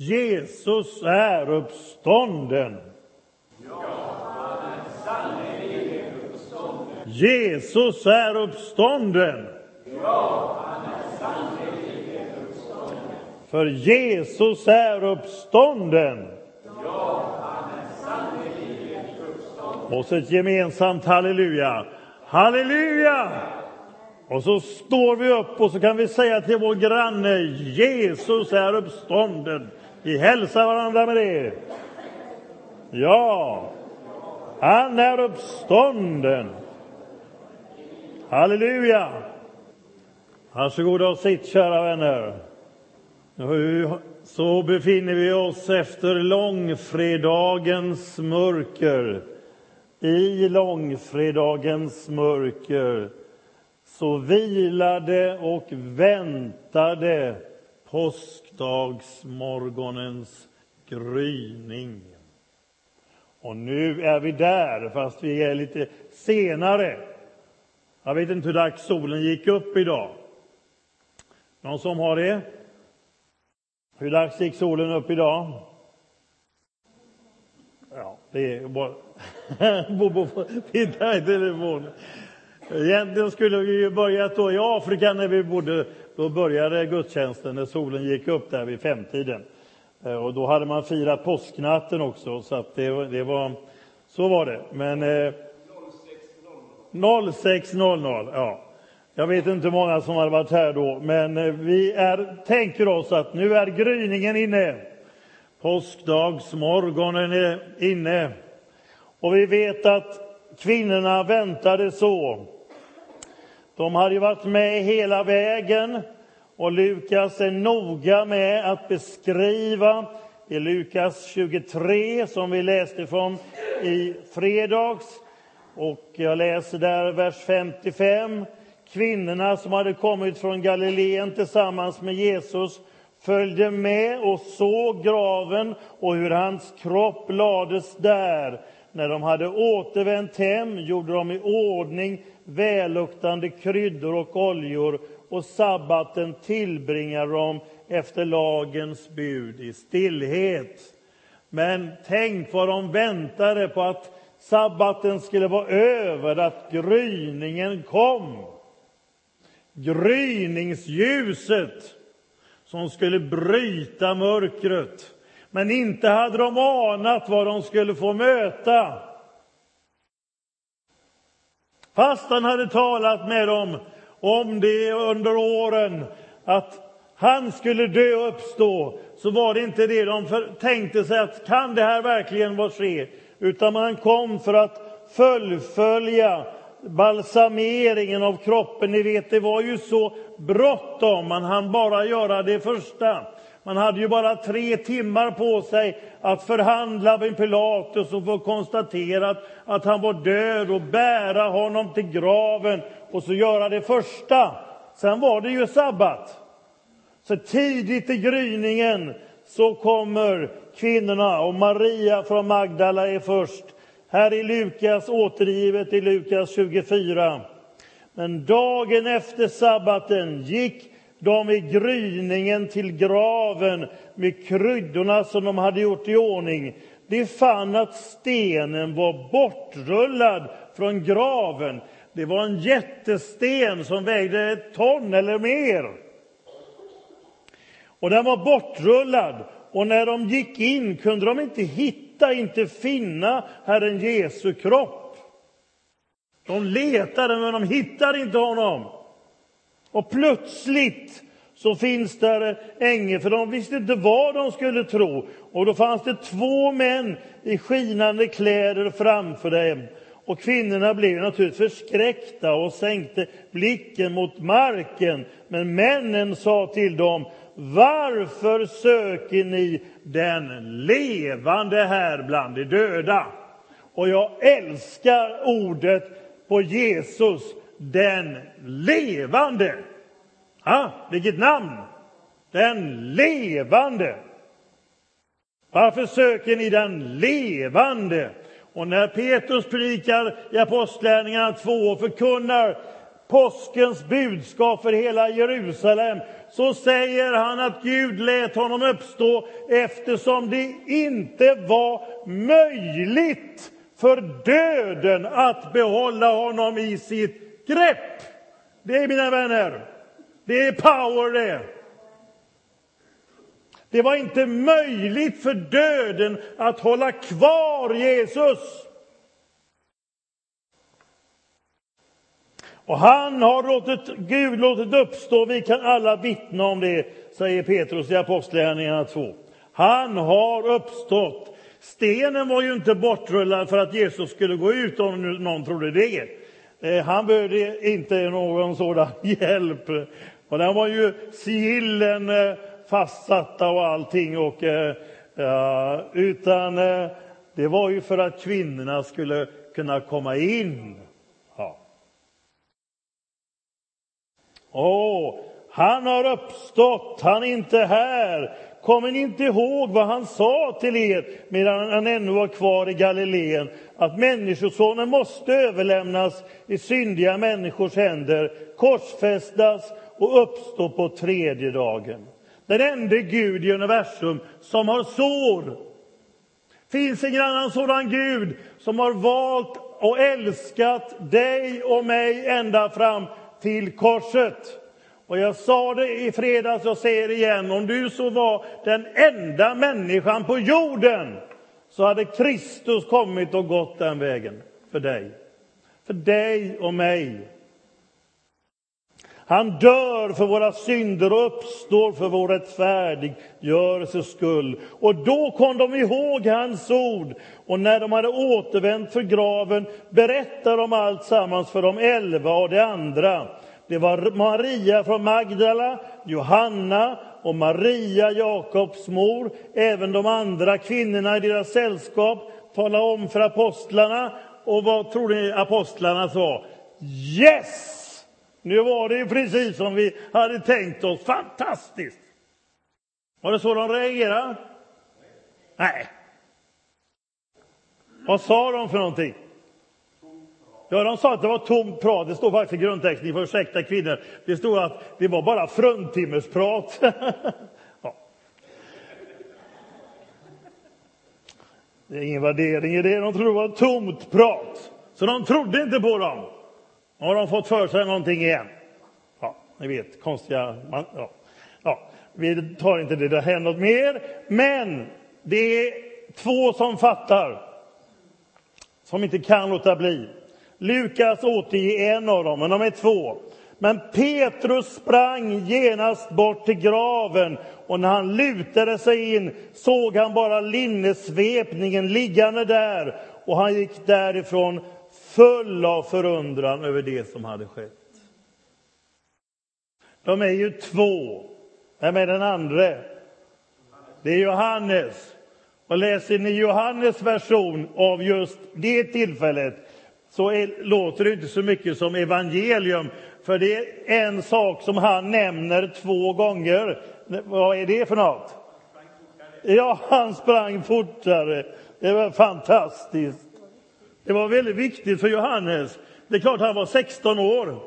Jesus är uppstånden. Ja, han är sannerligen uppstånden. Jesus är uppstånden. Ja, han är sannerligen uppstånden. För Jesus är uppstånden. Ja, han är sannerligen uppstånden. Och så ett gemensamt halleluja. Halleluja! Och så står vi upp och så kan vi säga till vår granne, Jesus är uppstånden. Vi hälsar varandra med det. Ja, han är uppstånden. Halleluja! Varsågoda och sitt, kära vänner. Så befinner vi oss efter långfredagens mörker. I långfredagens mörker så vilade och väntade påskdagsmorgonens gryning. Och nu är vi där, fast vi är lite senare. Jag vet inte hur dags solen gick upp idag. Någon som har det? Hur dags gick solen upp idag? Ja, det är bara... Bobo får titta i telefonen. Egentligen skulle vi ju börjat då i Afrika när vi bodde. Då började gudstjänsten när solen gick upp där vid femtiden. Eh, och då hade man firat påsknatten också, så att det, det var... Så var det. Men... Eh, 06.00, ja. Jag vet inte hur många som hade varit här då, men eh, vi är, tänker oss att nu är gryningen inne. Påskdagsmorgonen är inne. Och vi vet att kvinnorna väntade så. De hade ju varit med hela vägen och Lukas är noga med att beskriva i Lukas 23, som vi läste från i fredags. Och jag läser där vers 55. Kvinnorna som hade kommit från Galileen tillsammans med Jesus följde med och såg graven och hur hans kropp lades där. När de hade återvänt hem gjorde de i ordning välluktande kryddor och oljor och sabbaten tillbringade de efter lagens bud i stillhet. Men tänk vad de väntade på att sabbaten skulle vara över, att gryningen kom. Gryningsljuset som skulle bryta mörkret. Men inte hade de anat vad de skulle få möta. Fast han hade talat med dem om det under åren, att han skulle dö och uppstå, så var det inte det de tänkte sig att kan det här verkligen vara ske? Utan man kom för att fullfölja balsameringen av kroppen. Ni vet, det var ju så bråttom. Man hann bara göra det första. Man hade ju bara tre timmar på sig att förhandla med Pilatus och få konstaterat att han var död och bära honom till graven och så göra det första. Sen var det ju sabbat. Så tidigt i gryningen så kommer kvinnorna och Maria från Magdala är först. Här är Lukas återgivet i Lukas 24. Men dagen efter sabbaten gick de i gryningen till graven med kryddorna som de hade gjort i ordning. De fann att stenen var bortrullad från graven. Det var en jättesten som vägde ett ton eller mer. Och den var bortrullad. Och när de gick in kunde de inte hitta, inte finna Herren Jesu kropp. De letade, men de hittade inte honom. Och plötsligt så finns där ängel, för de visste inte vad de skulle tro. Och då fanns det två män i skinande kläder framför dem. Och kvinnorna blev naturligtvis förskräckta och sänkte blicken mot marken. Men männen sa till dem, varför söker ni den levande här bland de döda? Och jag älskar ordet på Jesus, den levande. Ah, vilket namn! Den levande. Varför söker ni den levande? Och när Petrus predikar i Apostlagärningarna 2 och förkunnar påskens budskap för hela Jerusalem så säger han att Gud lät honom uppstå eftersom det inte var möjligt för döden att behålla honom i sitt grepp. Det är mina vänner, det är power det. Det var inte möjligt för döden att hålla kvar Jesus. Och han har låtit Gud låtit uppstå, vi kan alla vittna om det, säger Petrus i Apostlagärningarna 2. Han har uppstått. Stenen var ju inte bortrullad för att Jesus skulle gå ut, om någon trodde det. Eh, han behövde inte någon sådan hjälp. Och där var ju sigillen eh, fastsatta och allting. Och, eh, ja, utan det var ju för att kvinnorna skulle kunna komma in. Åh, han har uppstått, han är inte här. Kommer ni inte ihåg vad han sa till er medan han ännu var kvar i Galileen? Att Människosonen måste överlämnas i syndiga människors händer, korsfästas och uppstå på tredje dagen. Den enda Gud i universum som har sår. Finns ingen annan sådan Gud som har valt och älskat dig och mig ända fram till korset. Och jag sa det i fredags och säger det igen, om du så var den enda människan på jorden så hade Kristus kommit och gått den vägen för dig. För dig och mig. Han dör för våra synder och uppstår för vår rättfärdiggörelses skull. Och då kom de ihåg hans ord. Och när de hade återvänt för graven berättade de allt sammans för de elva och de andra. Det var Maria från Magdala, Johanna och Maria, Jakobs mor. Även de andra kvinnorna i deras sällskap talade om för apostlarna. Och vad tror ni apostlarna sa? Yes! Nu var det precis som vi hade tänkt oss. Fantastiskt! Var det så de reagerade? Nej. Vad sa de för någonting? Ja, de sa att det var tomt prat. Det står faktiskt i grundtexten, ni får ursäkta kvinnor. Det stod att det var bara fruntimmersprat. ja. Det är ingen värdering i det. De trodde det var tomt prat. Så de trodde inte på dem. Nu har de fått för sig någonting igen. Ja, ni vet, konstiga... Man, ja. ja, vi tar inte det, det något mer. Men det är två som fattar, som inte kan låta bli. Lukas återger en av dem, men de är två. Men Petrus sprang genast bort till graven och när han lutade sig in såg han bara linnesvepningen liggande där och han gick därifrån full av förundran över det som hade skett. De är ju två. Vem är den andra? Det är Johannes. Och läser ni Johannes version av just det tillfället så är, låter det inte så mycket som evangelium. För det är en sak som han nämner två gånger. Vad är det för något? Ja, han sprang fortare. Det var fantastiskt. Det var väldigt viktigt för Johannes. Det är klart han var 16 år.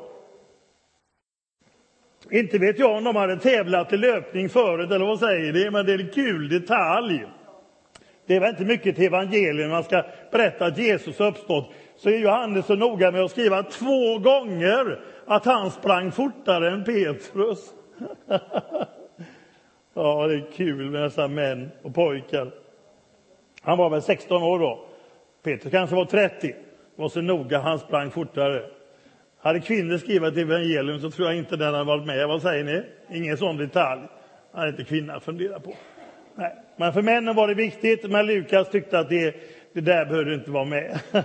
Inte vet jag om de hade tävlat i löpning förut, eller vad säger det? Men det är en kul detalj. Det är väl inte mycket till evangelium man ska berätta att Jesus har uppstått. Så är Johannes så noga med att skriva två gånger att han sprang fortare än Petrus. ja, det är kul med dessa män och pojkar. Han var väl 16 år då. Petrus kanske var 30. Det var så noga, han sprang fortare. Hade kvinnor skrivit evangelium så tror jag inte den hade varit med. Vad säger ni? Ingen sån detalj. hade inte kvinnan funderat på. Nej. Men för männen var det viktigt, men Lukas tyckte att det, det där behövde inte vara med.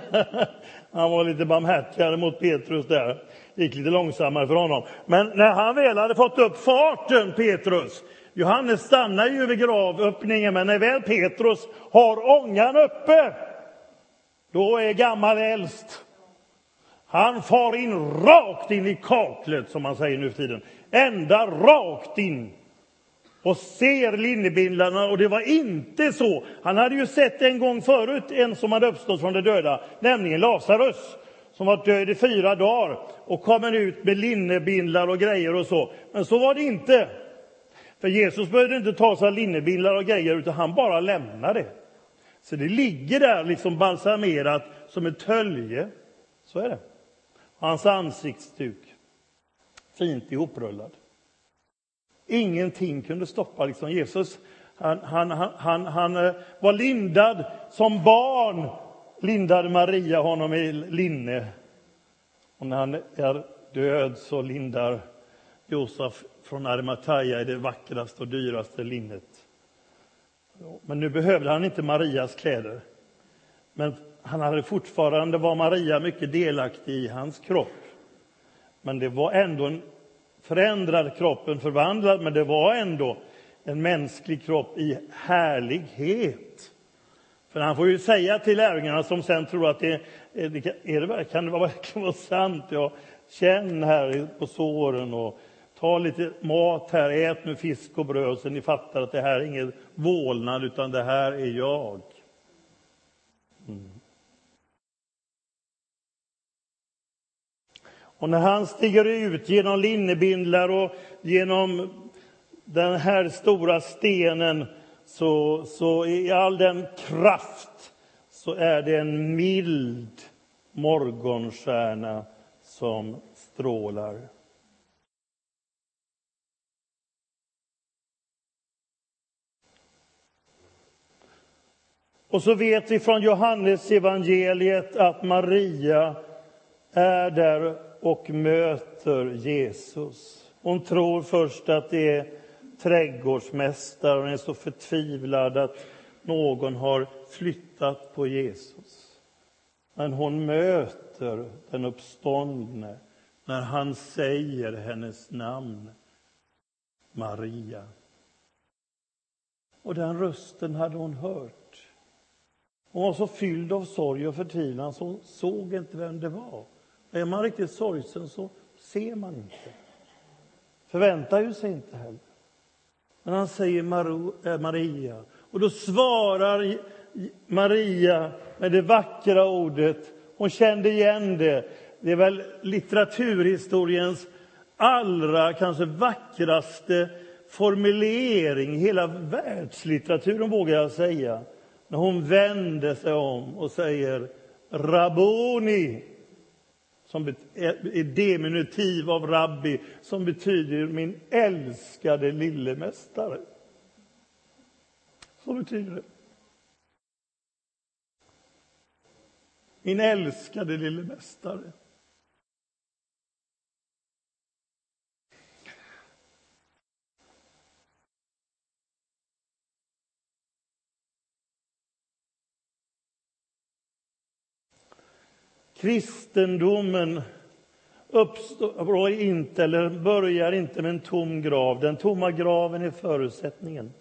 han var lite barmhärtigare mot Petrus där. Det gick lite långsammare för honom. Men när han väl hade fått upp farten, Petrus, Johannes stannar ju vid gravöppningen, men när väl Petrus har ångan uppe, då är gammal äldst. Han far in rakt in i kaklet, som man säger nu för tiden. Ända rakt in och ser linnebindlarna. Och det var inte så. Han hade ju sett en gång förut en som hade uppstått från de döda, nämligen Lazarus som varit död i fyra dagar och kommer ut med linnebindlar och grejer och så. Men så var det inte. För Jesus behövde inte ta sig linnebindlar och grejer, utan han bara lämnade det. Så det ligger där liksom balsamerat som ett hölje. Så är det. Hans ansiktsduk, fint ihoprullad. Ingenting kunde stoppa liksom Jesus. Han, han, han, han, eh, var lindad som barn, lindade Maria honom i linne. Och när han är död så lindar Josef från Arimataya i det vackraste och dyraste linnet. Men nu behövde han inte Marias kläder. Men han hade fortfarande var Maria mycket delaktig i hans kropp. Men det var ändå en förändrad kroppen, förvandlad, men det var ändå en mänsklig kropp i härlighet. För han får ju säga till lärjungarna som sen tror att det, eh, är det, kan det verkligen vara sant? Ja, känn här på såren och ta lite mat här, ät nu fisk och bröd så ni fattar att det här är ingen vålnad utan det här är jag. Och när han stiger ut genom linnebindlar och genom den här stora stenen så, så i all den kraft så är det en mild morgonstjärna som strålar. Och så vet vi från Johannes evangeliet att Maria är där och möter Jesus. Hon tror först att det är trädgårdsmästare. Hon är så förtvivlad att någon har flyttat på Jesus. Men hon möter den uppståndne när han säger hennes namn, Maria. Och den rösten hade hon hört. Hon var så fylld av sorg och förtvivlan så hon såg inte vem det var. Är man riktigt sorgsen så ser man inte. Förväntar ju sig inte heller. Men han säger eh, Maria. Och då svarar Maria med det vackra ordet. Hon kände igen det. Det är väl litteraturhistoriens allra kanske vackraste formulering i hela världslitteraturen, vågar jag säga. När hon vänder sig om och säger Raboni, som är diminutiv av rabbi, som betyder min älskade lille mästare. Så betyder det. Min älskade lille mästare. Kristendomen uppstår inte, eller börjar inte med en tom grav. Den tomma graven är förutsättningen.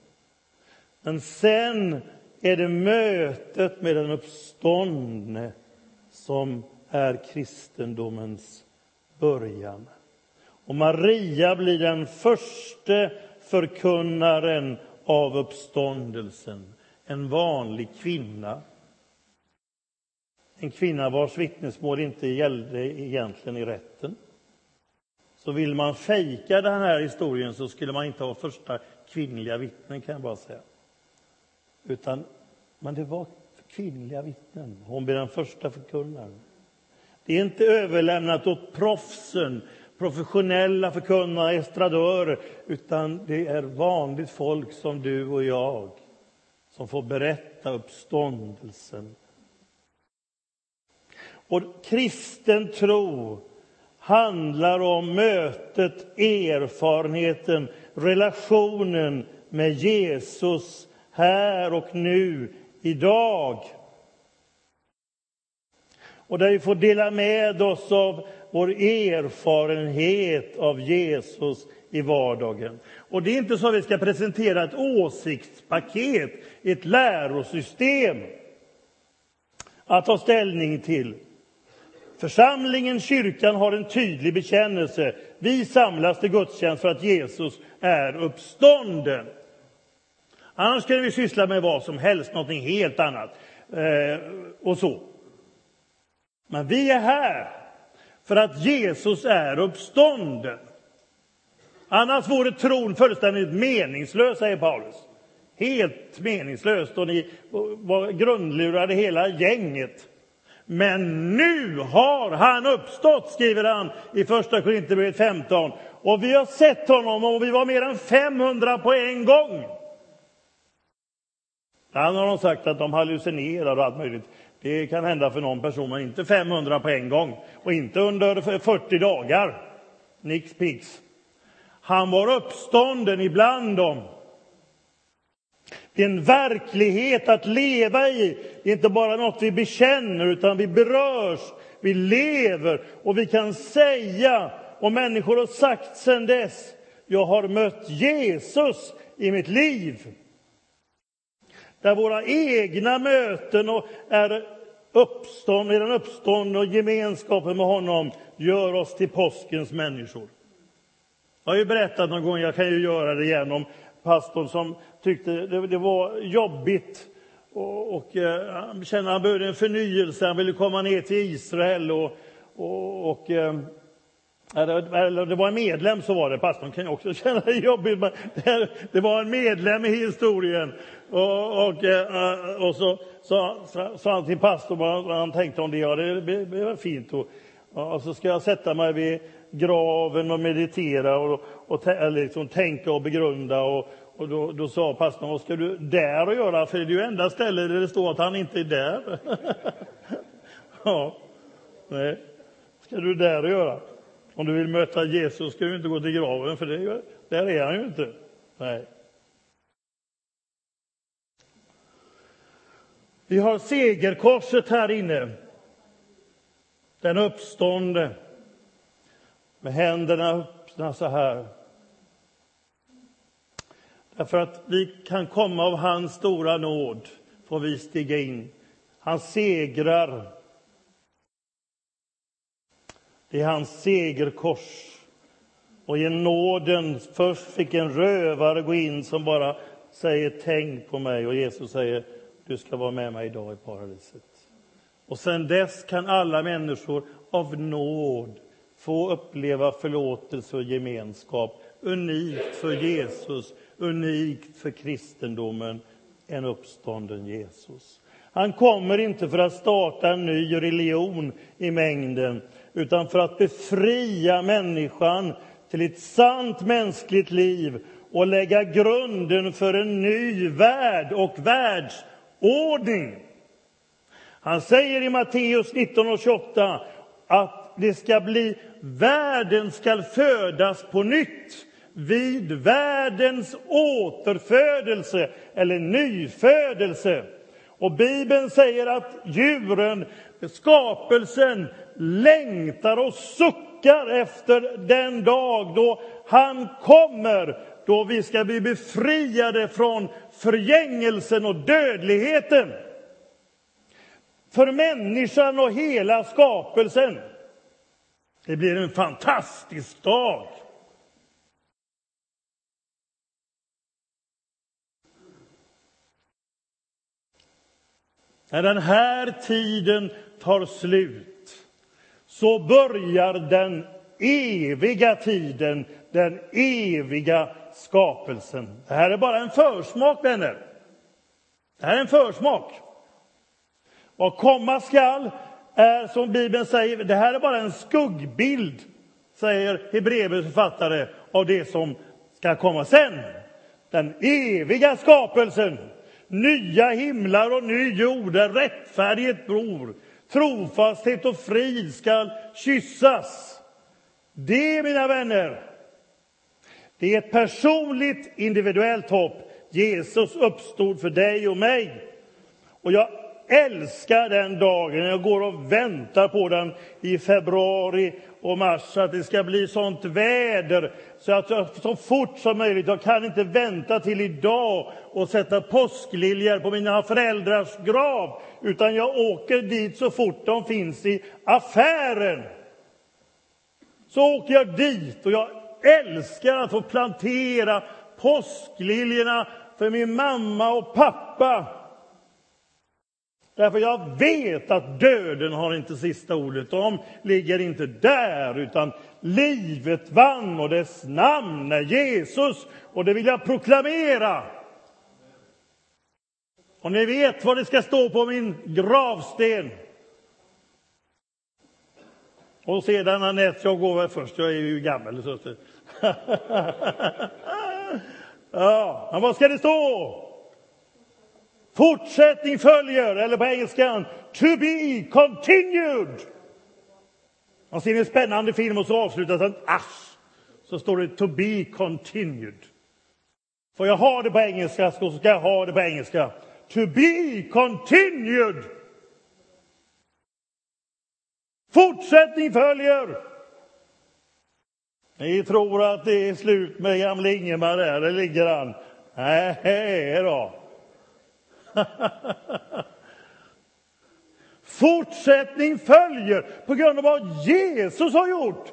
Men sen är det mötet med den uppståndne som är kristendomens början. Och Maria blir den första förkunnaren av uppståndelsen. En vanlig kvinna en kvinna vars vittnesmål inte gällde egentligen i rätten. Så vill man fejka den här historien så skulle man inte ha första kvinnliga vittnen, kan jag bara säga. Utan, men det var kvinnliga vittnen. Hon blir den första förkunnaren. Det är inte överlämnat åt proffsen, professionella förkunnare, estradörer, utan det är vanligt folk som du och jag som får berätta uppståndelsen och kristen tro handlar om mötet, erfarenheten, relationen med Jesus här och nu, idag. Och där vi får dela med oss av vår erfarenhet av Jesus i vardagen. Och det är inte så att vi ska presentera ett åsiktspaket, ett lärosystem att ta ställning till. Församlingen, kyrkan, har en tydlig bekännelse. Vi samlas till gudstjänst för att Jesus är uppstånden. Annars skulle vi syssla med vad som helst, någonting helt annat. Eh, och så. Men vi är här för att Jesus är uppstånden. Annars vore tron fullständigt meningslös, säger Paulus. Helt meningslöst och ni var grundlurade hela gänget. Men nu har han uppstått, skriver han i första Korinthierbrevet 15. Och vi har sett honom och vi var mer än 500 på en gång. Han har de sagt att de hallucinerar och allt möjligt. Det kan hända för någon person, men inte 500 på en gång. Och inte under 40 dagar. Nix pix. Han var uppstånden ibland dem. Det är en verklighet att leva i. Det är inte bara något vi bekänner, utan vi berörs, vi lever och vi kan säga, och människor har sagt sedan dess, jag har mött Jesus i mitt liv. Där våra egna möten och är uppstånd, är den uppstånd och gemenskapen med honom gör oss till påskens människor. Jag har ju berättat någon gång, jag kan ju göra det igen, om pastorn som tyckte det, det var jobbigt och, och han kände att han behövde en förnyelse. Han ville komma ner till Israel och, och, och eh, eller det var en medlem, så var det. Pastorn kan ju också känna det jobbigt. Men det var en medlem i historien. Och, och, eh, och så sa han till pastorn vad han tänkte om det. Ja, det, det var fint. Och, och så ska jag sätta mig vid graven och meditera och, och liksom tänka och begrunda. Och, och då, då sa pastorn, vad ska du där och göra? För det är ju enda stället där det står att han inte är där. ja, nej. ska du där och göra? Om du vill möta Jesus ska du inte gå till graven, för det, där är han ju inte. Nej. Vi har segerkorset här inne. Den uppstående med händerna öppna så här. Därför att vi kan komma av hans stora nåd, får vi stiga in. Han segrar. Det är hans segerkors. Och i nåden, först fick en rövare gå in som bara säger tänk på mig och Jesus säger du ska vara med mig idag i paradiset. Och sen dess kan alla människor av nåd få uppleva förlåtelse och gemenskap. Unikt för Jesus, unikt för kristendomen, en uppstånden Jesus. Han kommer inte för att starta en ny religion i mängden utan för att befria människan till ett sant mänskligt liv och lägga grunden för en ny värld och världsordning. Han säger i Matteus 19.28 att det ska bli, världen skall födas på nytt vid världens återfödelse eller nyfödelse. Och Bibeln säger att djuren, skapelsen, längtar och suckar efter den dag då han kommer, då vi ska bli befriade från förgängelsen och dödligheten. För människan och hela skapelsen. Det blir en fantastisk dag. När den här tiden tar slut så börjar den eviga tiden, den eviga skapelsen. Det här är bara en försmak, vänner. Det här är en försmak. Vad komma skall är, som Bibeln säger, det här är bara en skuggbild, säger Hebreerbrevets författare, av det som ska komma sen. Den eviga skapelsen nya himlar och ny jord där rättfärdighet bor, trofasthet och frid skall kyssas. Det, mina vänner, det är ett personligt, individuellt hopp. Jesus uppstod för dig och mig. Och jag älskar den dagen. Jag går och väntar på den i februari och mars, att det ska bli sånt väder så att jag så fort som möjligt, jag kan inte vänta till idag och sätta påskliljor på mina föräldrars grav, utan jag åker dit så fort de finns i affären. Så åker jag dit och jag älskar att få plantera påskliljorna för min mamma och pappa Därför jag vet att döden har inte sista ordet. De ligger inte där, utan livet vann och dess namn är Jesus. Och det vill jag proklamera. Och ni vet vad det ska stå på min gravsten. Och sedan Anette, jag går väl först, jag är ju gammal. Så ja, men vad ska det stå? Fortsättning följer, eller på engelskan, to be continued. Man ser en spännande film och så avslutas den ass. Så står det to be continued. Får jag ha det på engelska så ska jag ha det på engelska. To be continued. Fortsättning följer. Ni tror att det är slut med gamle Ingemar där, där ligger han. Nej då. Fortsättning följer på grund av vad Jesus har gjort.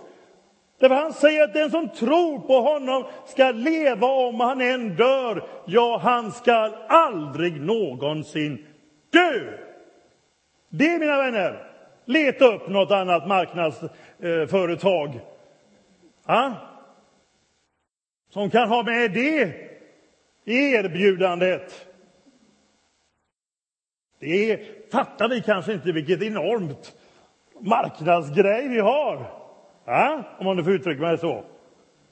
Därför han säger att den som tror på honom ska leva om han än dör. Ja, han ska aldrig någonsin dö. Det, mina vänner, leta upp något annat marknadsföretag ja? som kan ha med det i erbjudandet. Det fattar vi kanske inte vilket enormt marknadsgrej vi har. Ja? Om man nu får uttrycka mig så.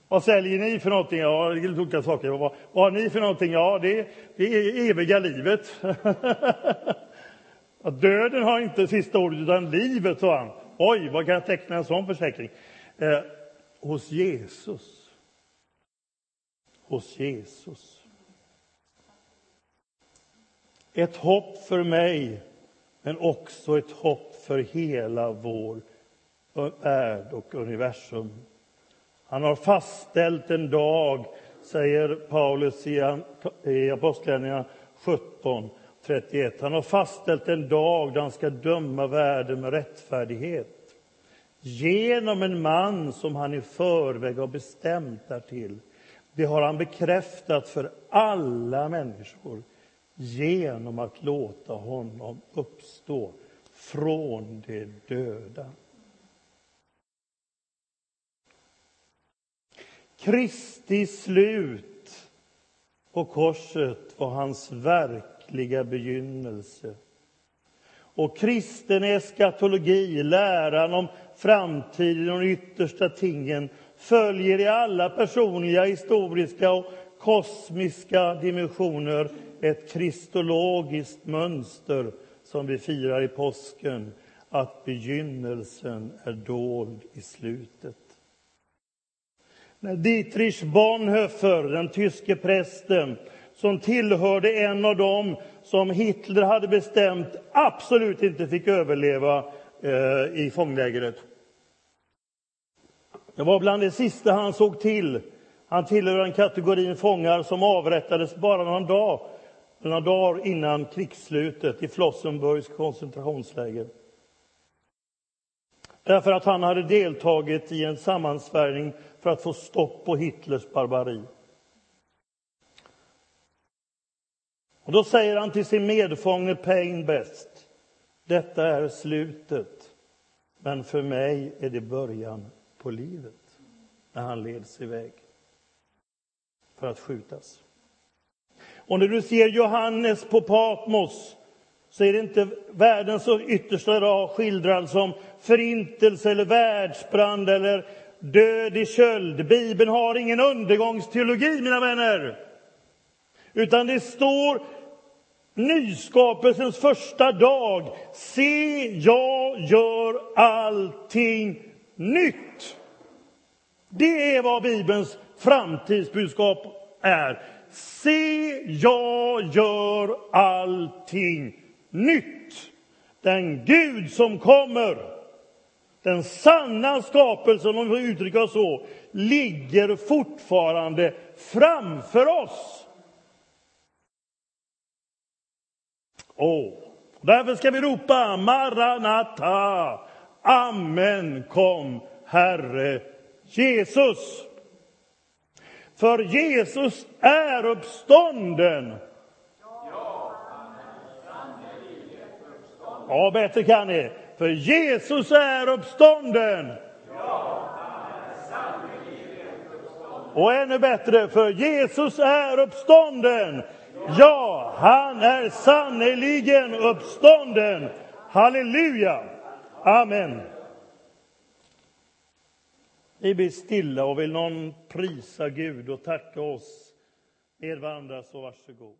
Vad säljer ni för någonting? Ja, det är olika saker. Vad, vad har ni för någonting? Ja, det, det är eviga livet. Döden har inte sista ordet, utan livet, sa han. Oj, vad kan jag teckna en sån försäkring? Eh, hos Jesus. Hos Jesus. Ett hopp för mig, men också ett hopp för hela vår värld och universum. Han har fastställt en dag, säger Paulus i Apostlagärningarna 17, 31. Han har fastställt en dag då han ska döma världen med rättfärdighet genom en man som han i förväg har bestämt därtill. Det har han bekräftat för alla människor genom att låta honom uppstå från de döda. Kristi slut på korset var hans verkliga begynnelse. Och kristen eskatologi, läran om framtiden och de yttersta tingen följer i alla personliga, historiska och kosmiska dimensioner ett kristologiskt mönster som vi firar i påsken, att begynnelsen är dold i slutet. När Dietrich Bonhoeffer, den tyske prästen, som tillhörde en av dem som Hitler hade bestämt absolut inte fick överleva eh, i fånglägret. Det var bland det sista han såg till. Han tillhör den kategorin fångar som avrättades bara några dagar, några dagar innan krigsslutet i Flossenburgs koncentrationsläger. Därför att han hade deltagit i en sammansvärjning för att få stopp på Hitlers barbari. Och då säger han till sin medfånge Payne Best. Detta är slutet, men för mig är det början på livet. När han leds iväg för att skjutas. Och när du ser Johannes på Patmos så är det inte världens yttersta dag skildrad som förintelse eller världsbrand eller död i köld. Bibeln har ingen undergångsteologi, mina vänner. Utan det står nyskapelsens första dag. Se, jag gör allting nytt. Det är vad Bibelns framtidsbudskap är. Se, jag gör allting nytt. Den Gud som kommer, den sanna skapelsen, om vi uttrycker oss så, ligger fortfarande framför oss. Oh. Därför ska vi ropa Maranata. Amen, kom Herre Jesus. För Jesus är uppstånden. Ja, bättre kan ni. För Jesus är uppstånden. Och ännu bättre, för Jesus är uppstånden. Ja, han är sannerligen uppstånden. Halleluja! Amen. Vi blir stilla och vill någon prisa Gud och tacka oss med varandra så varsågod.